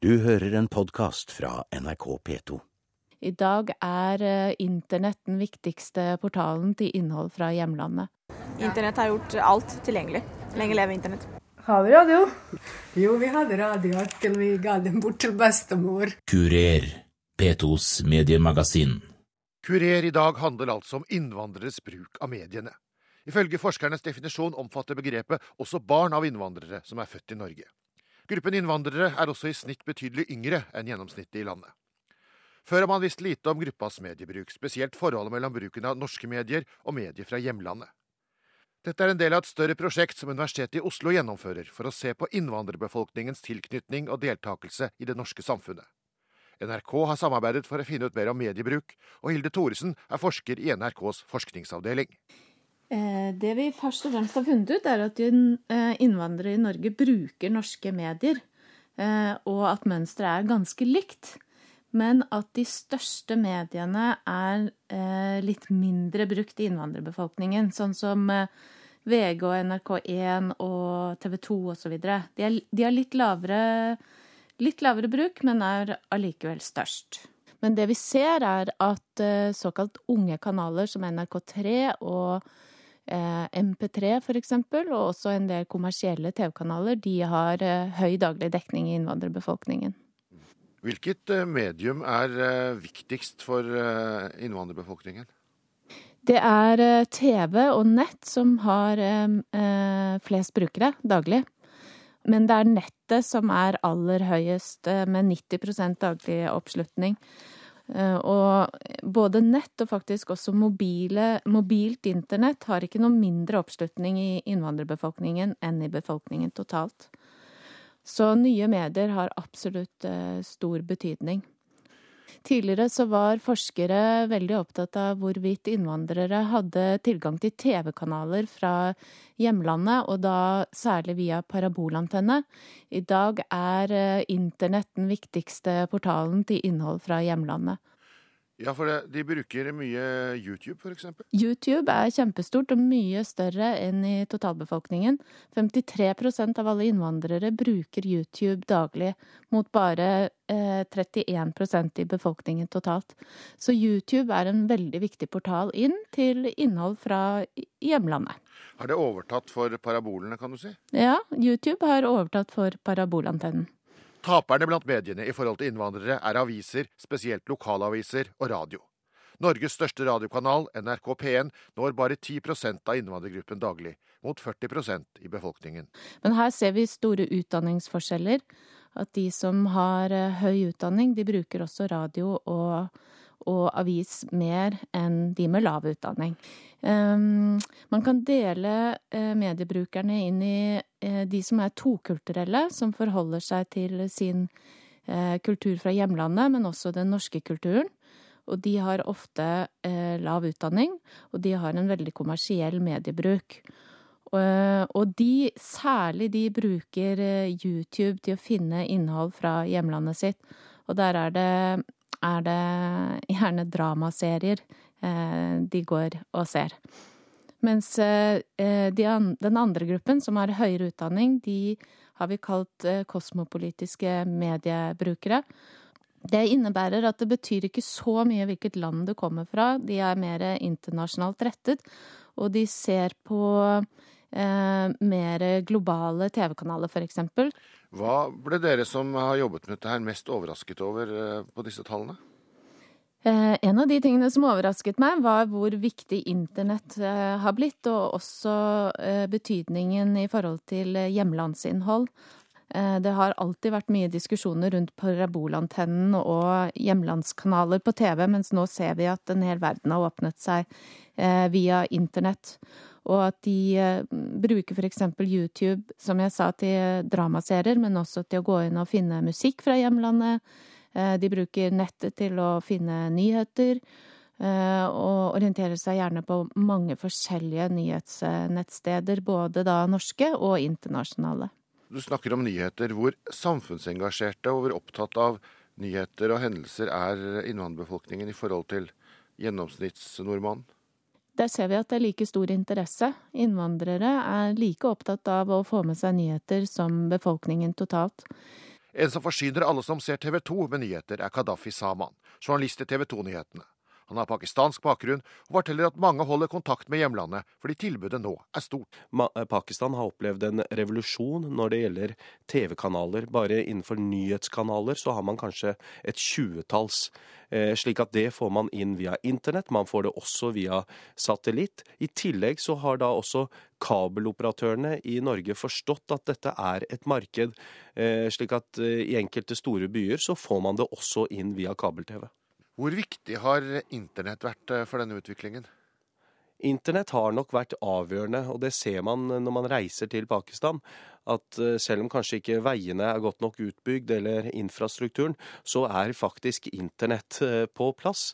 Du hører en podkast fra NRK P2. I dag er eh, internett den viktigste portalen til innhold fra hjemlandet. Internett har gjort alt tilgjengelig. Lenge leve internett. Har vi radio? Jo, vi hadde radio til vi ga den bort til bestemor. Kurer, P2s mediemagasin. Kurer i dag handler altså om innvandreres bruk av mediene. Ifølge forskernes definisjon omfatter begrepet også barn av innvandrere som er født i Norge. Gruppen innvandrere er også i snitt betydelig yngre enn gjennomsnittet i landet. Før har man visst lite om gruppas mediebruk, spesielt forholdet mellom bruken av norske medier og medier fra hjemlandet. Dette er en del av et større prosjekt som Universitetet i Oslo gjennomfører for å se på innvandrerbefolkningens tilknytning og deltakelse i det norske samfunnet. NRK har samarbeidet for å finne ut mer om mediebruk, og Hilde Thoresen er forsker i NRKs forskningsavdeling. Eh, det vi først og fremst har funnet ut, er at eh, innvandrere i Norge bruker norske medier, eh, og at mønsteret er ganske likt. Men at de største mediene er litt mindre brukt i innvandrerbefolkningen. Sånn som VG og NRK1 og TV 2 osv. De, de har litt lavere, litt lavere bruk, men er allikevel størst. Men det vi ser, er at såkalt unge kanaler som NRK3 og MP3 f.eks., og også en del kommersielle TV-kanaler, de har eh, høy daglig dekning i innvandrerbefolkningen. Hvilket eh, medium er viktigst for innvandrerbefolkningen? Det er TV og nett som har flest brukere daglig. Men det er nettet som er aller høyest, med 90% daglig oppslutning. Eh, og både nett og faktisk også mobile, mobilt internett har ikke noe mindre oppslutning i innvandrerbefolkningen enn i befolkningen totalt. Så nye medier har absolutt eh, stor betydning. Tidligere så var forskere veldig opptatt av hvorvidt innvandrere hadde tilgang til TV-kanaler fra hjemlandet, og da særlig via parabolantenne. I dag er eh, internett den viktigste portalen til innhold fra hjemlandet. Ja, for det, de bruker mye YouTube, f.eks.? YouTube er kjempestort og mye større enn i totalbefolkningen. 53% av alle innvandrere bruker YouTube daglig, mot bare eh, 31% i befolkningen totalt. Så YouTube er en veldig viktig portal inn til innhold fra hjemlandet. Har det overtatt for parabolene, kan du si? Ja, YouTube har overtatt for parabolantennen. Taperne blant mediene i forhold til innvandrere er aviser, spesielt lokalaviser og radio. Norges største radiokanal, NRK P1, når bare 10% av innvandrergruppen daglig, mot 40% i befolkningen. Men her ser vi store utdanningsforskjeller. At de som har eh, høy utdanning, de bruker også radio og og avis mer enn de med lav utdanning. Um, man kan dele uh, mediebrukerne inn i uh, de som er tokulturelle, som forholder seg til sin uh, kultur fra hjemlandet, men også den norske kulturen. Og de har ofte lav utdanning, og de har en veldig kommersiell mediebruk. Og de, særlig de bruker YouTube til å finne innhold fra hjemlandet sitt. Og der er det er det gjerne dramaserier eh, de går og ser. Mens eh, den andre gruppen, som har høyere utdanning, de har vi kalt eh, kosmopolitiske mediebrukere. Det innebærer at det betyr ikke så mye hvilket land du kommer fra. De er mer internasjonalt rettet, og de ser på eh, mer globale TV-kanaler, f.eks. Hva ble dere som har jobbet med dette her mest overrasket over eh, på disse tallene? Eh, en av de tingene som overrasket meg, var hvor viktig internett eh, har blitt, og også betydningen i forhold til hjemlandsinnhold. Det har alltid vært mye diskusjoner rundt parabolantennen og hjemlandskanaler på TV, mens nå ser vi at en hel verden har åpnet seg via internett og at de bruker bruker f.eks. YouTube, som jeg sa, til dramaserier, men også til å gå inn og finne musikk fra hjemlandet. Eh, de bruker nettet til å finne nyheter, eh, og orienterer seg gjerne på mange forskjellige nyhetsnettsteder, både da norske og internasjonale. Du snakker om nyheter. Hvor samfunnsengasjerte og hvor opptatt av nyheter og hendelser er innvandrerbefolkningen i forhold til gjennomsnittsnordmannen? Der ser vi at det er like stor interesse. Innvandrere er like opptatt av å få med seg nyheter som befolkningen totalt. En som forsyner alle som ser TV 2 med nyheter, er Kadafi Saman, journalist i TV 2-nyhetene. Han har pakistansk bakgrunn og forteller at mange holder kontakt med hjemlandet fordi tilbudet nå er stort. eh, Pakistan har opplevd en revolusjon når det gjelder TV-kanaler. Bare innenfor nyhetskanaler så har man kanskje et tjuetalls. Eh, slik at det får man inn via internett. Man får det også via satellitt. I tillegg så har da også kabeloperatørene i Norge forstått at dette er et marked. Eh, slik at i enkelte store byer så får man det også inn via kabel-TV. Hvor viktig har internett vært eh, for denne utviklingen? Internett har nok vært avgjørende, og det ser man når man reiser til Pakistan. At eh, selv om kanskje ikke veiene er godt nok utbygd eller infrastrukturen, så er faktisk internett eh, på plass.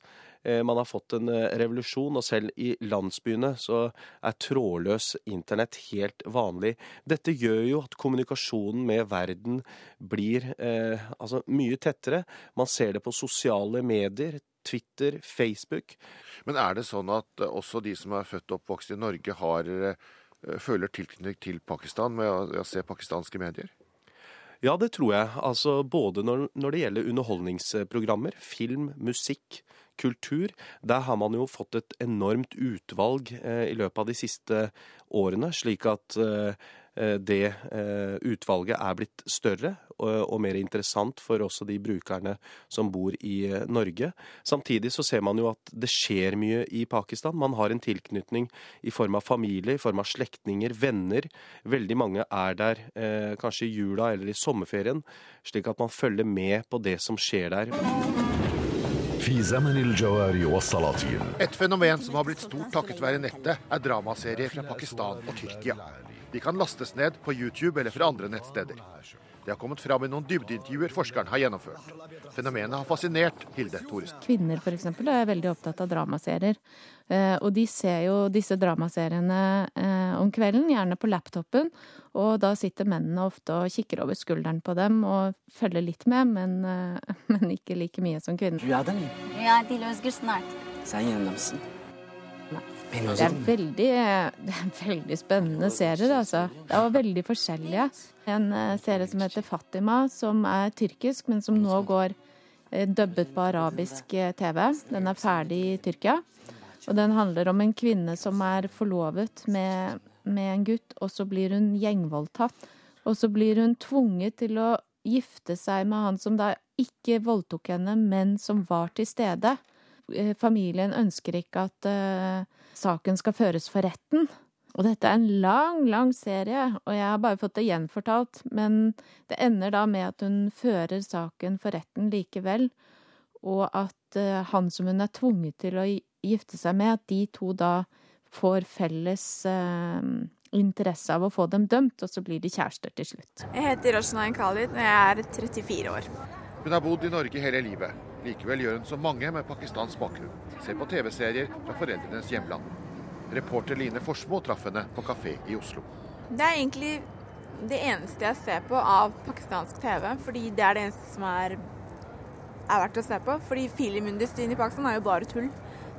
Eh, Man har fått en revolusjon, og selv i landsbyene så er trådløs internett helt vanlig. Dette gjør jo at kommunikasjonen med verden blir eh, altså mye tettere. Man ser det på sosiale medier, Twitter, Facebook. Men er det sånn at eh, også de som er født og oppvokst i Norge, har, eh, føler tilknytning til Pakistan med å, å se pakistanske medier? Ja, det tror jeg. Altså både når, når det gjelder underholdningsprogrammer, film, musikk, kultur. Der har man jo fått et enormt utvalg eh, i løpet av de siste årene, slik at eh, det eh, utvalget er blitt større og, mer interessant for også de brukerne som bor i Norge. Samtidig så ser man jo at det skjer mye i Pakistan. Man har en tilknytning i form av familie, i form av slektninger, venner. Veldig mange er der kanskje i jula eller i sommerferien, slik at man følger med på det som skjer der. Et fenomen som har blitt stort takket være nettet, er dramaserier fra Pakistan og Tyrkia. De kan lastes ned på YouTube eller fra andre nettsteder. Det har kommet fram i noen dybdeintervjuer forskeren har gjennomført. Fenomenet har fascinert Hilde Thoresen. Kvinner f.eks. er veldig opptatt av dramaserier. Eh, og de ser jo disse dramaseriene eh, om kvelden, gjerne på laptopen. Og da sitter mennene ofte og kikker over skulderen på dem og følger litt med, men, eh, men ikke like mye som kvinner. Det er veldig, det er veldig spennende serier, altså. Det var veldig forskjellige. En serie som heter Fatima, som er tyrkisk, men som nå går dubbet på arabisk TV. Den er ferdig i Tyrkia. Og den handler om en kvinne som er forlovet med, med en gutt, og så blir hun gjengvoldtatt. Og så blir hun tvunget til å gifte seg med han som da ikke voldtok henne, men som var til stede. Familien ønsker ikke at uh, saken skal føres for retten. Og dette er en lang, lang serie, og jeg har bare fått det gjenfortalt. Men det ender da med at hun fører saken for retten likevel, og at uh, han som hun er tvunget til å gifte seg med, at de to da får felles eh, interesse av å få dem dømt, og så blir de kjærester til slutt. Jeg heter Roshnain Khalid, og jeg er 34 år. Hun har bodd i Norge hele livet. Likevel gjør hun som mange med pakistansk bakgrunn. Ser på TV-serier fra foreldrenes hjemland. Reporter Line Forsmo traff henne på kafé i Oslo. Det er egentlig det eneste jeg ser på av pakistansk TV, fordi det er det eneste som er, er verdt å se på. Fordi filmindustrien i Pakistan er jo bare tull.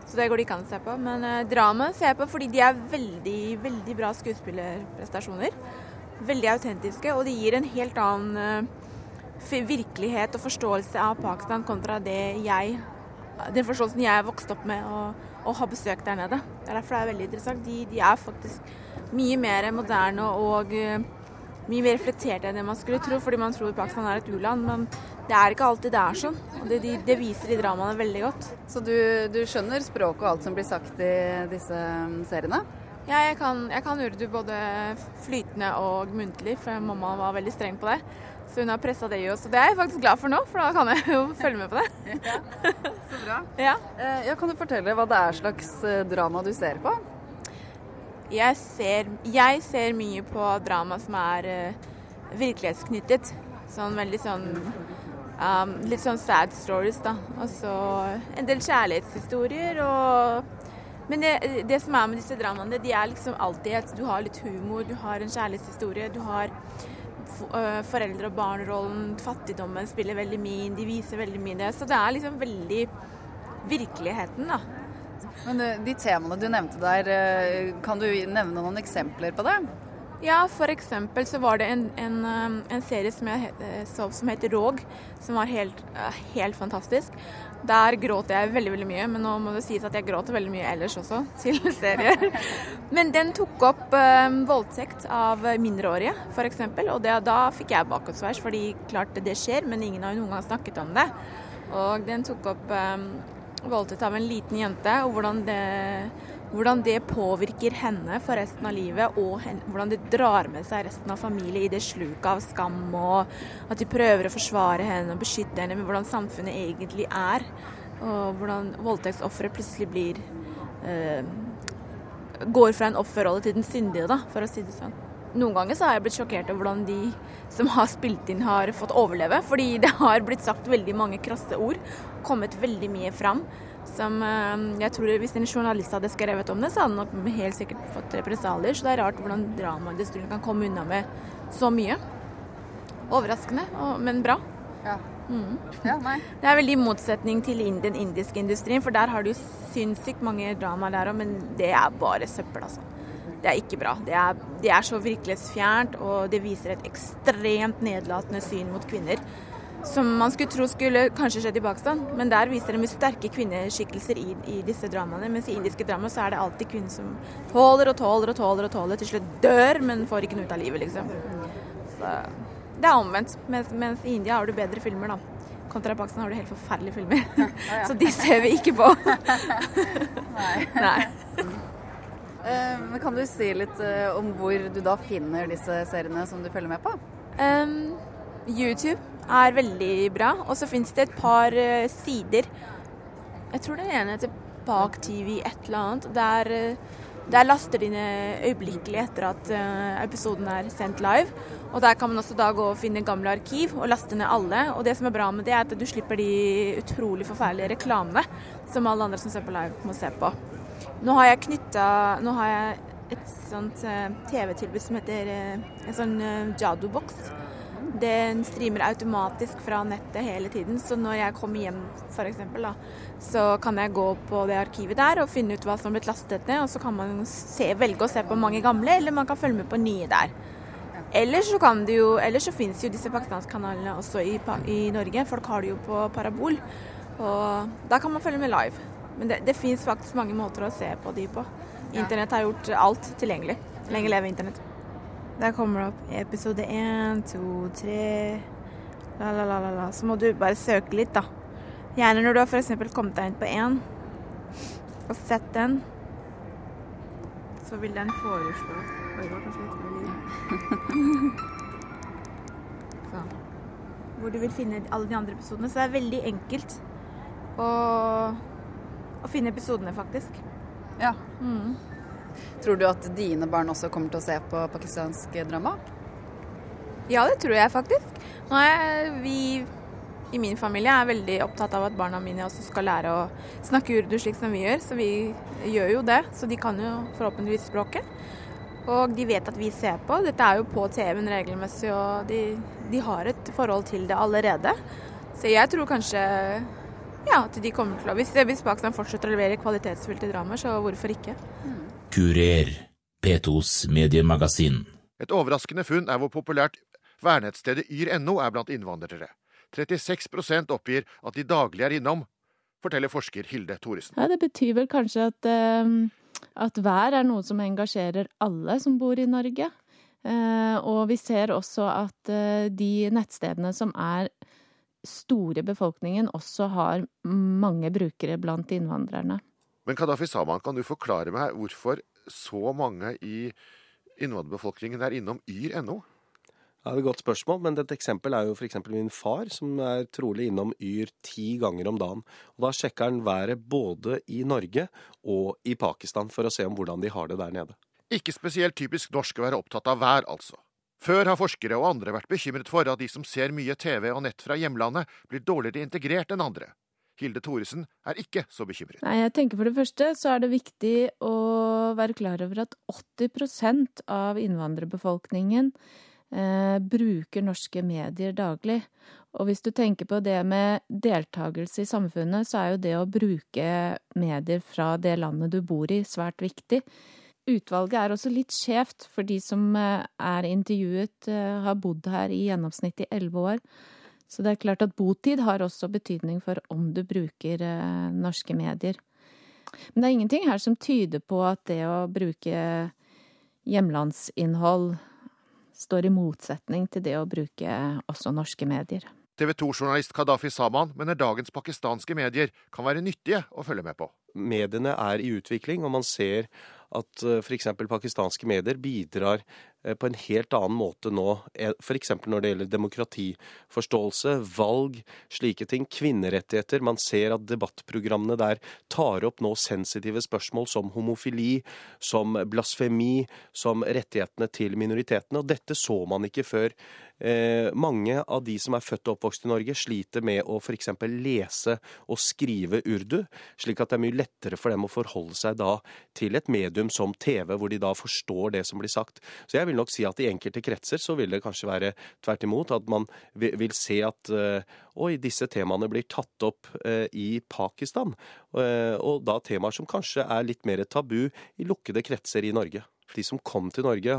Så det går det ikke an å se på. Men eh, drama ser jeg på fordi de er veldig, veldig bra skuespillerprestasjoner. Veldig autentiske, og de gir en helt annen eh, virkelighet og forståelse av Pakistan kontra det jeg den forståelsen jeg er vokst opp med og, og, har besøkt der nede. Det er derfor det er veldig interessant. De, de er faktisk mye mer moderne og og mye mer reflekterte enn det man skulle tro, fordi man tror Pakistan er et u-land. Men det er ikke alltid det er sånn. og Det, det viser de dramaene veldig godt. Så du, du skjønner språket og alt som blir sagt i disse seriene? Ja, jeg kan, jeg kan urdu både flytende og muntlig, for mamma var veldig streng på det. Så hun har pressa det i oss. Og det er jeg faktisk glad for nå, for da kan jeg jo følge med på det. Ja, så bra. Ja. ja. Kan du fortelle hva det er slags drama du ser på? Jeg ser, jeg ser mye på drama som er uh, virkelighetsknyttet. Sånn veldig sånn um, Litt sånn sad stories, da. Og så en del kjærlighetshistorier og men det, det, som er med disse dramaene, de er liksom alltid at du har litt humor, du har en kjærlighetshistorie, du har foreldre- og barnrollen, fattigdommen spiller veldig mye de viser veldig mye det. Så det er liksom veldig virkeligheten, da. Men de temaene du nevnte der, kan du nevne noen eksempler på det? Ja, eksempel så var det en, en, um, en serie som jeg he- så som heter Råg, som var helt, eh, helt fantastisk. Der gråt jeg veldig veldig mye, men nå må det sies at jeg gråter veldig mye ellers også til serier. Men den tok opp eh, voldtekt av mindreårige, f.eks., og det, da fikk jeg bakoversveis, fordi klart det skjer, men ingen har jo noen gang snakket om det. Og den tok opp eh, voldtekt av en liten jente, og hvordan det, hvordan det påvirker henne for resten av livet, og hvordan det drar med seg resten av familien i det sluket av skam, og at de prøver å forsvare henne og beskytte henne, men hvordan samfunnet egentlig er. Og hvordan voldtektsofferet plutselig blir eh, Går fra en offerrolle til den syndige, da, for å si det sånn. Noen ganger så har jeg blitt sjokkert over hvordan de som har spilt inn, har fått overleve. Fordi det har blitt sagt veldig mange krasse ord. Kommet veldig mye fram. Som eh, jeg tror Hvis en journalist hadde skrevet om det, så hadde han helt sikkert fått represalier. Så det er rart hvordan dramaindustrien kan komme unna med så mye. Overraskende, men bra. Ja. Mm. ja. Det er veldig i motsetning til den indiske industrien, for der har du sinnssykt mange dramaer der òg, men det er bare søppel, altså. Det er ikke bra. Det er, det er så virkelighetsfjernt, og det viser et ekstremt nedlatende syn mot kvinner. Som man skulle tro skulle kanskje skjedd i Pakistan, men der viser de sterke kvinneskikkelser i, i disse dramaene. Mens i indiske dramaer så er det alltid kvinner som tåler og tåler og tåler og tåler, til slutt dør, men får ikke noe ut av livet, liksom. Så det er omvendt. Mens, mens i India har du bedre filmer, da. Kontra Pakistan har du helt forferdelige filmer. Så de ser vi ikke på. Nei. Nei. Men kan du si litt eh, om hvor du da finner disse seriene som du følger med på? Um, YouTube er veldig bra. Og så fins det et par eh, sider. Jeg tror den ene heter Bak TV et eller annet. Der, eh, der laster de ned øyeblikkelig etter at eh, episoden er sendt live. Og der kan man også da gå og finne gamle arkiv og laste ned alle. Og det som er bra med det, er at du slipper de utrolig forferdelige reklamene som alle andre som ser på live, må se på. Nå har jeg knytta Nå har jeg et sånt TV-tilbud som heter en sånn Jadu-boks. Den streamer automatisk fra nettet hele tiden, så når jeg kommer hjem f.eks., så kan jeg gå på det arkivet der og finne ut hva som har blitt lastet ned, og så kan man se, velge å se på mange gamle, eller man kan følge med på nye der. Ellers så, kan jo, ellers så finnes jo disse pakistanskkanalene også i, i Norge. Folk har det jo på parabol, og da kan man følge med live. Men det, det fins faktisk mange måter å se på de på. Internett har gjort alt tilgjengelig. Lenge leve internett. Der kommer det opp episode én, to, tre la, la, la, la. Så må du bare søke litt, da. Gjerne når du har f.eks. kommet deg inn på én og sett den, så vil den foreslå Oi, det kanskje litt høy. Sånn. Hvor du vil finne alle de andre episodene. Så det er veldig enkelt å, å finne episodene, faktisk. Ja. Mm. Tror du at dine barn også kommer til å se på pakistansk drama? Ja, det tror jeg faktisk. Nå er vi i min familie er veldig opptatt av at barna mine også skal lære å snakke urdu slik som vi gjør, så vi gjør jo det. Så de kan jo forhåpentligvis språket. Og de vet at vi ser på. Dette er jo på TV-en regelmessig, og de, de har et forhold til det allerede. Så jeg tror kanskje ja, at de kommer til å Hvis, hvis Pakistan fortsetter å levere kvalitetsfylte dramaer, så hvorfor ikke? Kurer, P2s mediemagasin. Et overraskende funn er hvor populært værnettstedet yr.no er blant innvandrere. 36% oppgir at de daglig er innom, forteller forsker Hilde Thoresen. Ja, det betyr vel kanskje at, eh, at vær er noe som engasjerer alle som bor i Norge. Eh, og vi ser også at eh, de nettstedene som er store i befolkningen, også har mange brukere blant innvandrerne. Men Kadafi Saman, kan du forklare meg hvorfor så mange i innvandrerbefolkningen er innom yr.no? Ja, det er et godt spørsmål, men et eksempel er jo f.eks. min far, som er trolig innom Yr ti ganger om dagen. Og Da sjekker han været både i Norge og i Pakistan for å se om hvordan de har det der nede. Ikke spesielt typisk norsk å være opptatt av vær, altså. Før har forskere og andre vært bekymret for at de som ser mye TV og nett fra hjemlandet, blir dårligere integrert enn andre. Hilde Thoresen er ikke så bekymret. Nei, jeg tenker For det første så er det viktig å være klar over at 80% av innvandrerbefolkningen eh, bruker norske medier daglig. Og hvis du tenker på det med deltakelse i samfunnet, så er jo det å bruke medier fra det landet du bor i, svært viktig. utvalget er også litt skjevt, for de som eh, er intervjuet, eh, har bodd her i gjennomsnitt i elleve år. Så det er klart at botid har også betydning for om du bruker eh, norske medier. Men det er ingenting her som tyder på at det å bruke hjemlandsinnhold står i motsetning til det å bruke også norske medier. TV 2-journalist Kadafi Saman mener dagens pakistanske medier kan være nyttige å følge med på. Mediene er i utvikling, og man ser at f.eks. pakistanske medier bidrar eh, på en helt annen måte nå, f.eks. når det gjelder demokratiforståelse, valg, slike ting, kvinnerettigheter. Man ser at debattprogrammene der tar opp nå sensitive spørsmål som homofili, som blasfemi, som rettighetene til minoritetene. Og dette så man ikke før. Eh, mange av de som er født og oppvokst i Norge, sliter med å f.eks. lese og skrive urdu, slik at det er mye lettere for dem å forholde seg da til et medium som TV, hvor de da forstår det som blir sagt. Så jeg vil nok si at i enkelte kretser så vil det kanskje være tvert imot, at man vil se at eh, oi, disse temaene blir tatt opp eh, i Pakistan, eh, og da temaer som kanskje er litt mer tabu i lukkede kretser i Norge. De som kom til Norge,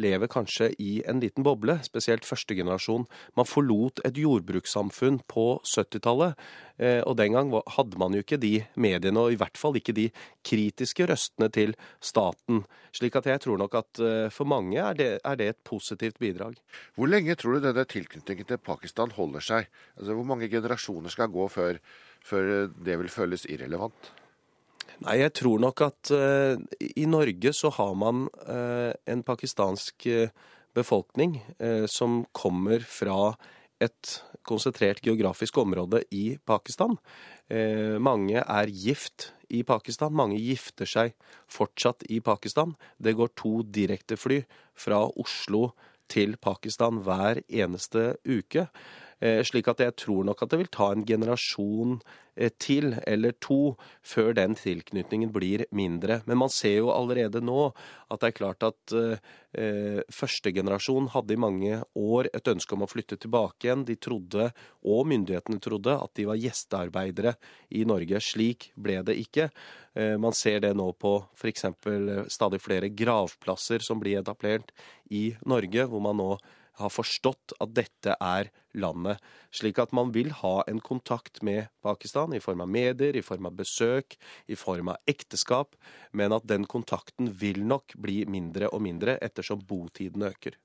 lever kanskje i en liten boble, spesielt første generasjon. Man forlot et jordbrukssamfunn på 70-tallet, eh, og den gang hadde man jo ikke de mediene, og i hvert fall ikke de kritiske røstene til staten. Slik at jeg tror nok at eh, for mange er det, er det et positivt bidrag. Hvor lenge tror du denne tilknytningen til Pakistan holder seg? Altså, Hvor mange generasjoner skal gå før, før det vil føles irrelevant? Nei, jeg tror nok at uh, i Norge så har man uh, en pakistansk uh, befolkning som kommer fra et konsentrert geografisk område i Pakistan. mange er gift i Pakistan. Mange gifter seg fortsatt i Pakistan. Det går to direktefly fra Oslo til Pakistan hver eneste uke. Eh, slik at jeg tror nok at det vil ta en generasjon eh, til eller to før den tilknytningen blir mindre. Men man ser jo allerede nå at det er klart at eh, første generasjon hadde i mange år et ønske om å flytte tilbake igjen. De trodde, og myndighetene trodde, at de var gjestearbeidere i Norge. Slik ble det ikke. Eh, man ser det nå på f.eks. stadig flere gravplasser som blir etablert i Norge, hvor man nå har forstått at dette er landet. Slik at man vil ha en kontakt med Pakistan i form av medier, i form av besøk, i form av ekteskap, men at den kontakten vil nok bli mindre og mindre ettersom botiden øker.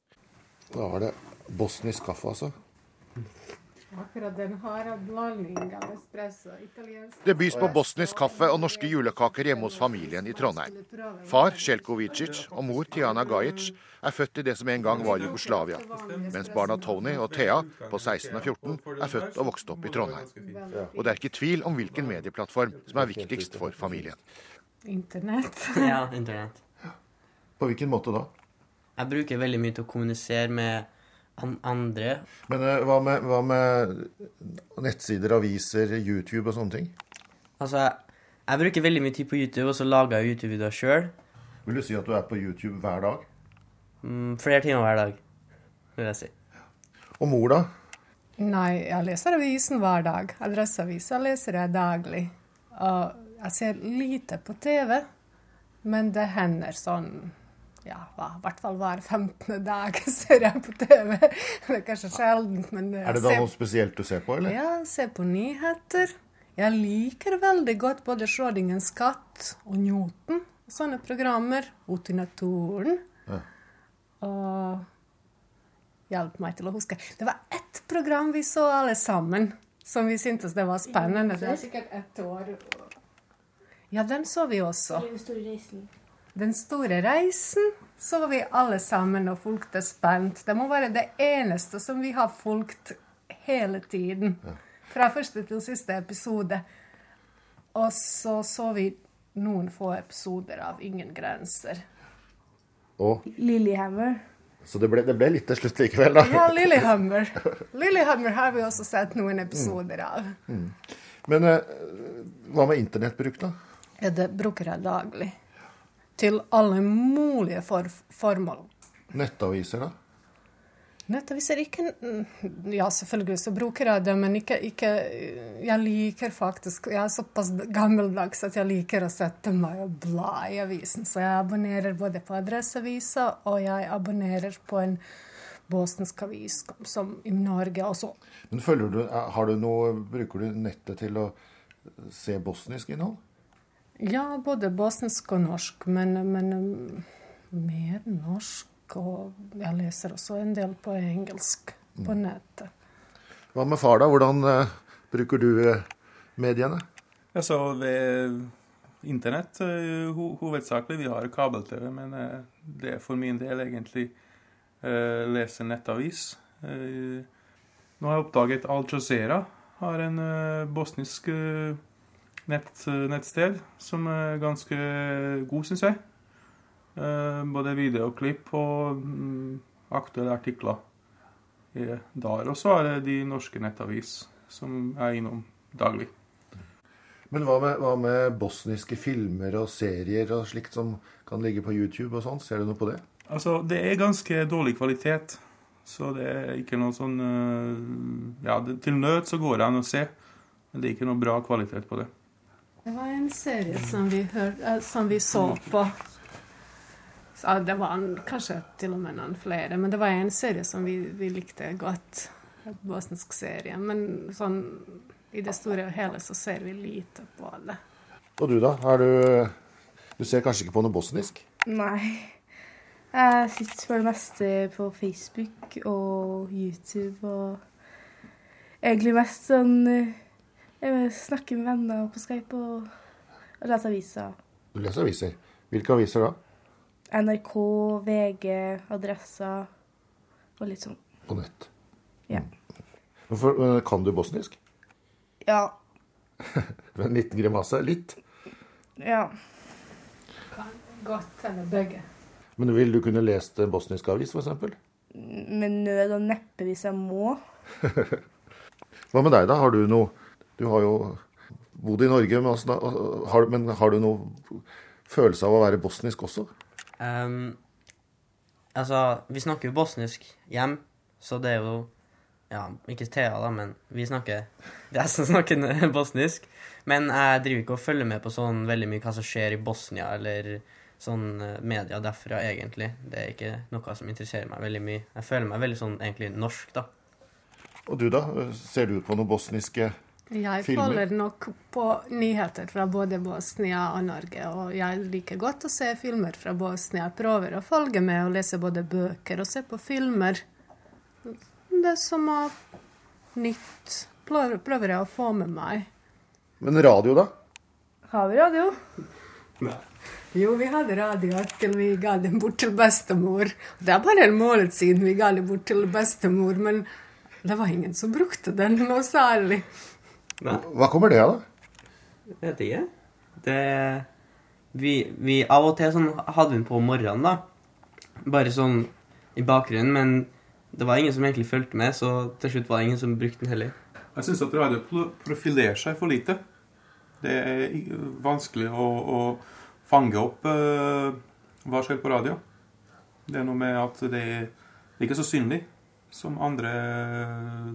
Da var det bosnisk kaffe, altså. Akkurat den har en blanding av espresso italiensk Det bys på bosnisk kaffe og norske julekaker hjemme hos familien i Trondheim. Far, Sjelko Vicic, og mor, Tiana Gajic, er født i det som en gang var Jugoslavia, mens barna Tony og Thea, på 16 og 14, er født og vokst opp i Trondheim. Og det er ikke tvil om hvilken medieplattform som er viktigst for familien. Internett. ja, internett. På hvilken måte da? Jeg bruker veldig mye til å kommunisere med andre. Men uh, hva, med, hva, med, nettsider, aviser, YouTube og sånne ting? Altså, jeg, jeg bruker veldig mye tid på YouTube, og så lager jeg YouTube-videoer sjøl. Vil du si at du er på YouTube hver dag? Mm, flere timer hver dag, vil jeg si. Og mor, da? Nei, jeg leser avisen hver dag. Adresseavisa leser jeg daglig. Og jeg ser lite på TV, men det hender sånn ja, i hvert fall hver 15. dag ser jeg på TV. Det er kanskje sjeldent, men Er det da noe spesielt du ser på, eller? Ja, ser på nyheter. Jeg liker veldig godt både Schrodingens katt og Newton. Sånne programmer. Ute i naturen. Ja. Og Hjelp meg til å huske. Det var ett program vi så alle sammen, som vi syntes det var spennende. Det er sikkert ett år. Ja, den så vi også. Den store reisen. Den store reisen så vi alle sammen og fulgte spent. Det må være det eneste som vi har fulgt hele tiden. Fra første til siste episode. Og så så vi noen få episoder av Ingen grenser. Og Lillehammer. Så det ble, det ble, litt til slutt likevel, da? Ja, Lillehammer. Lillehammer har vi også sett noen episoder av. Mm. Mm. Men eh, hva med internettbruk, da? Ja, det bruker jeg daglig til alle mulige for formål. Nettaviser, da? Nettaviser ikke Ja, selvfølgelig så bruker jeg det, men ikke, ikke Jeg liker faktisk Jeg er såpass gammeldags at jeg liker å sette meg og bla i avisen. Så jeg abonnerer både på Adresseavisa, og jeg abonnerer på en bosnisk avis som i Norge også. Men følger du, har du noe, Bruker du nettet til å se bosnisk innhold? Ja, både bosnisk og norsk, men, men mer norsk og jeg leser også en del på engelsk på mm. nettet. Hva med far, da? Hvordan uh, bruker du uh, mediene? Altså, ved internett uh, ho hovedsakelig. Vi har kabel-TV, men det er for min del egentlig lese nettavis. nå har jeg oppdaget Al Jazeera har en bosnisk nett, nettsted som er ganske god, syns jeg. Eh, både videoklipp og mm, aktuelle artikler. Der også er det de norske nettavis som er innom daglig. Men hva med, hva med, bosniske filmer og serier og slikt som kan ligge på YouTube og sånn? Ser du noe på det? Altså, det er ganske dårlig kvalitet. Så det er ikke noe sånn eh, Ja, til nød så går det an å se, men det er ikke noe bra kvalitet på det. Det var en serie som vi, hør, eh, som vi så på Så det var en, kanskje til og med noen flere, men det var en serie som vi, vi likte godt. En bosnisk serie. Men sånn i det store og hele så ser vi lite på det. Og du, da? Er du Du ser kanskje ikke på noe bosnisk? Nei. Jeg sitter for det meste på Facebook og YouTube og egentlig mest sånn Jeg snakker med venner på Skype og, og leser aviser. Du leser aviser? Hvilke aviser da? NRK, VG, Adressa og litt sånn. På nett? Ja. Hvorfor, eh, kan du bosnisk? Ja. Med en liten grimase? Litt? Ja. Kan godt eller begge. Men vil du kunne lest en bosnisk avis, f.eks.? Med nød og neppe hvis jeg må. Hva med deg, da? Har du noe Du har jo bodd i Norge, men, har, men har du noe følelse av å være bosnisk også? Um, altså, vi snakker jo bosnisk hjem, så det er jo Ja, ikke Thea, da, men vi snakker Det som snakker bosnisk. Men jeg driver ikke og følger med på sånn veldig mye hva som skjer i Bosnia, eller sånn eh, media derfra, egentlig. Det er ikke noe som interesserer meg veldig mye. Jeg føler meg veldig sånn egentlig norsk, da. Og du, da? Ser du på noen bosniske jeg følger nok på nyheter fra både Bosnia og Norge, og jeg liker godt å se filmer fra Bosnia. Jeg prøver å følge med og lese både bøker og se på filmer. Det som er nytt, prøver jeg å få med meg. Men radio, da? Har vi radio? Nei. Jo, vi hadde radio til vi ga den bort til bestemor. Det er bare en måned siden vi ga den bort til bestemor, men det var ingen som brukte den noe særlig. Nei. Hva kommer det av, da? Jeg vet ikke. Det vi, vi, Av og til sånn, hadde vi den på morgenen, da. Bare sånn i bakgrunnen. Men det var ingen som egentlig fulgte med, så til slutt var det ingen som brukte den heller. Jeg syns at radio profilerer seg for lite. Det er vanskelig å, å fange opp uh, hva skjer på radio. Det er noe med at det, det er ikke så synlig som andre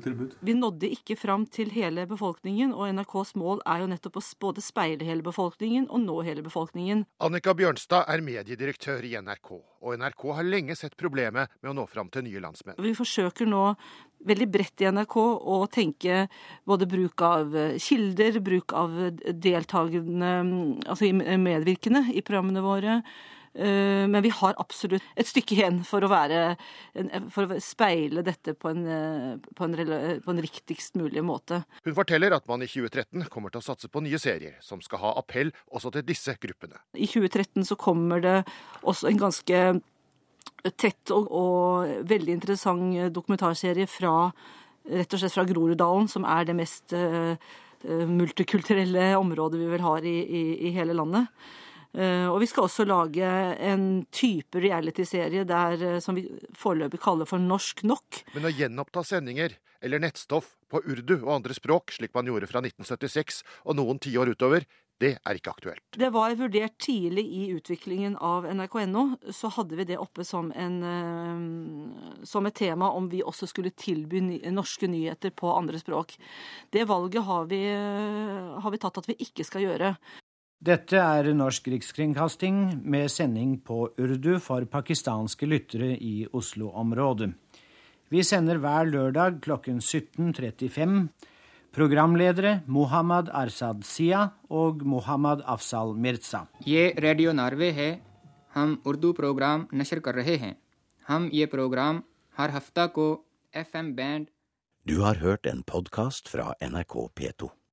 tilbud. Vi nådde ikke fram til hele befolkningen, og NRKs mål er jo nettopp å både speile hele befolkningen og nå hele befolkningen. Annika Bjørnstad er mediedirektør i NRK, og NRK har lenge sett problemet med å nå fram til nye landsmenn. Vi forsøker nå veldig bredt i NRK å tenke både bruk av kilder, bruk av deltakende, altså medvirkende i programmene våre Eh, men vi har absolutt et stykke igjen for å, være, for å speile dette på en, eh, på, en, på en, riktigst mulig måte. Hun forteller at man i 2013 kommer til å satse på nye serier som skal ha appell også til disse gruppene. I 2013 så kommer det også en ganske tett og, og veldig interessant dokumentarserie fra rett og slett fra Groruddalen, som er det mest uh, multikulturelle området vi vel har i, i, i hele landet. Eh, og vi skal også lage en type realityserie der, eh, som vi foreløpig kaller for Norsk nok. Men å gjenoppta sendinger eller nettstoff på urdu og andre språk, slik man gjorde fra 1976 og noen tiår utover, Det er ikke aktuelt. Det var vurdert tidlig i utviklingen av nrk.no. Så hadde vi det oppe som, en, eh, som et tema om vi også skulle tilby norske nyheter på andre språk. Det valget har vi, har vi tatt at vi ikke skal gjøre. Dette er Norsk rikskringkasting med sending på urdu for pakistanske lyttere i Oslo-området. Vi sender hver lørdag klokken 17.35. Programledere Mohammad Arsad Sia og Mohammad Afsal Mirza. ये radio Norway है हम उर्दू प्रोग्राम नशर कर रहे हैं हम ये प्रोग्राम हर हफ्ता को FM band Du har hørt en podkast fra NRK P2.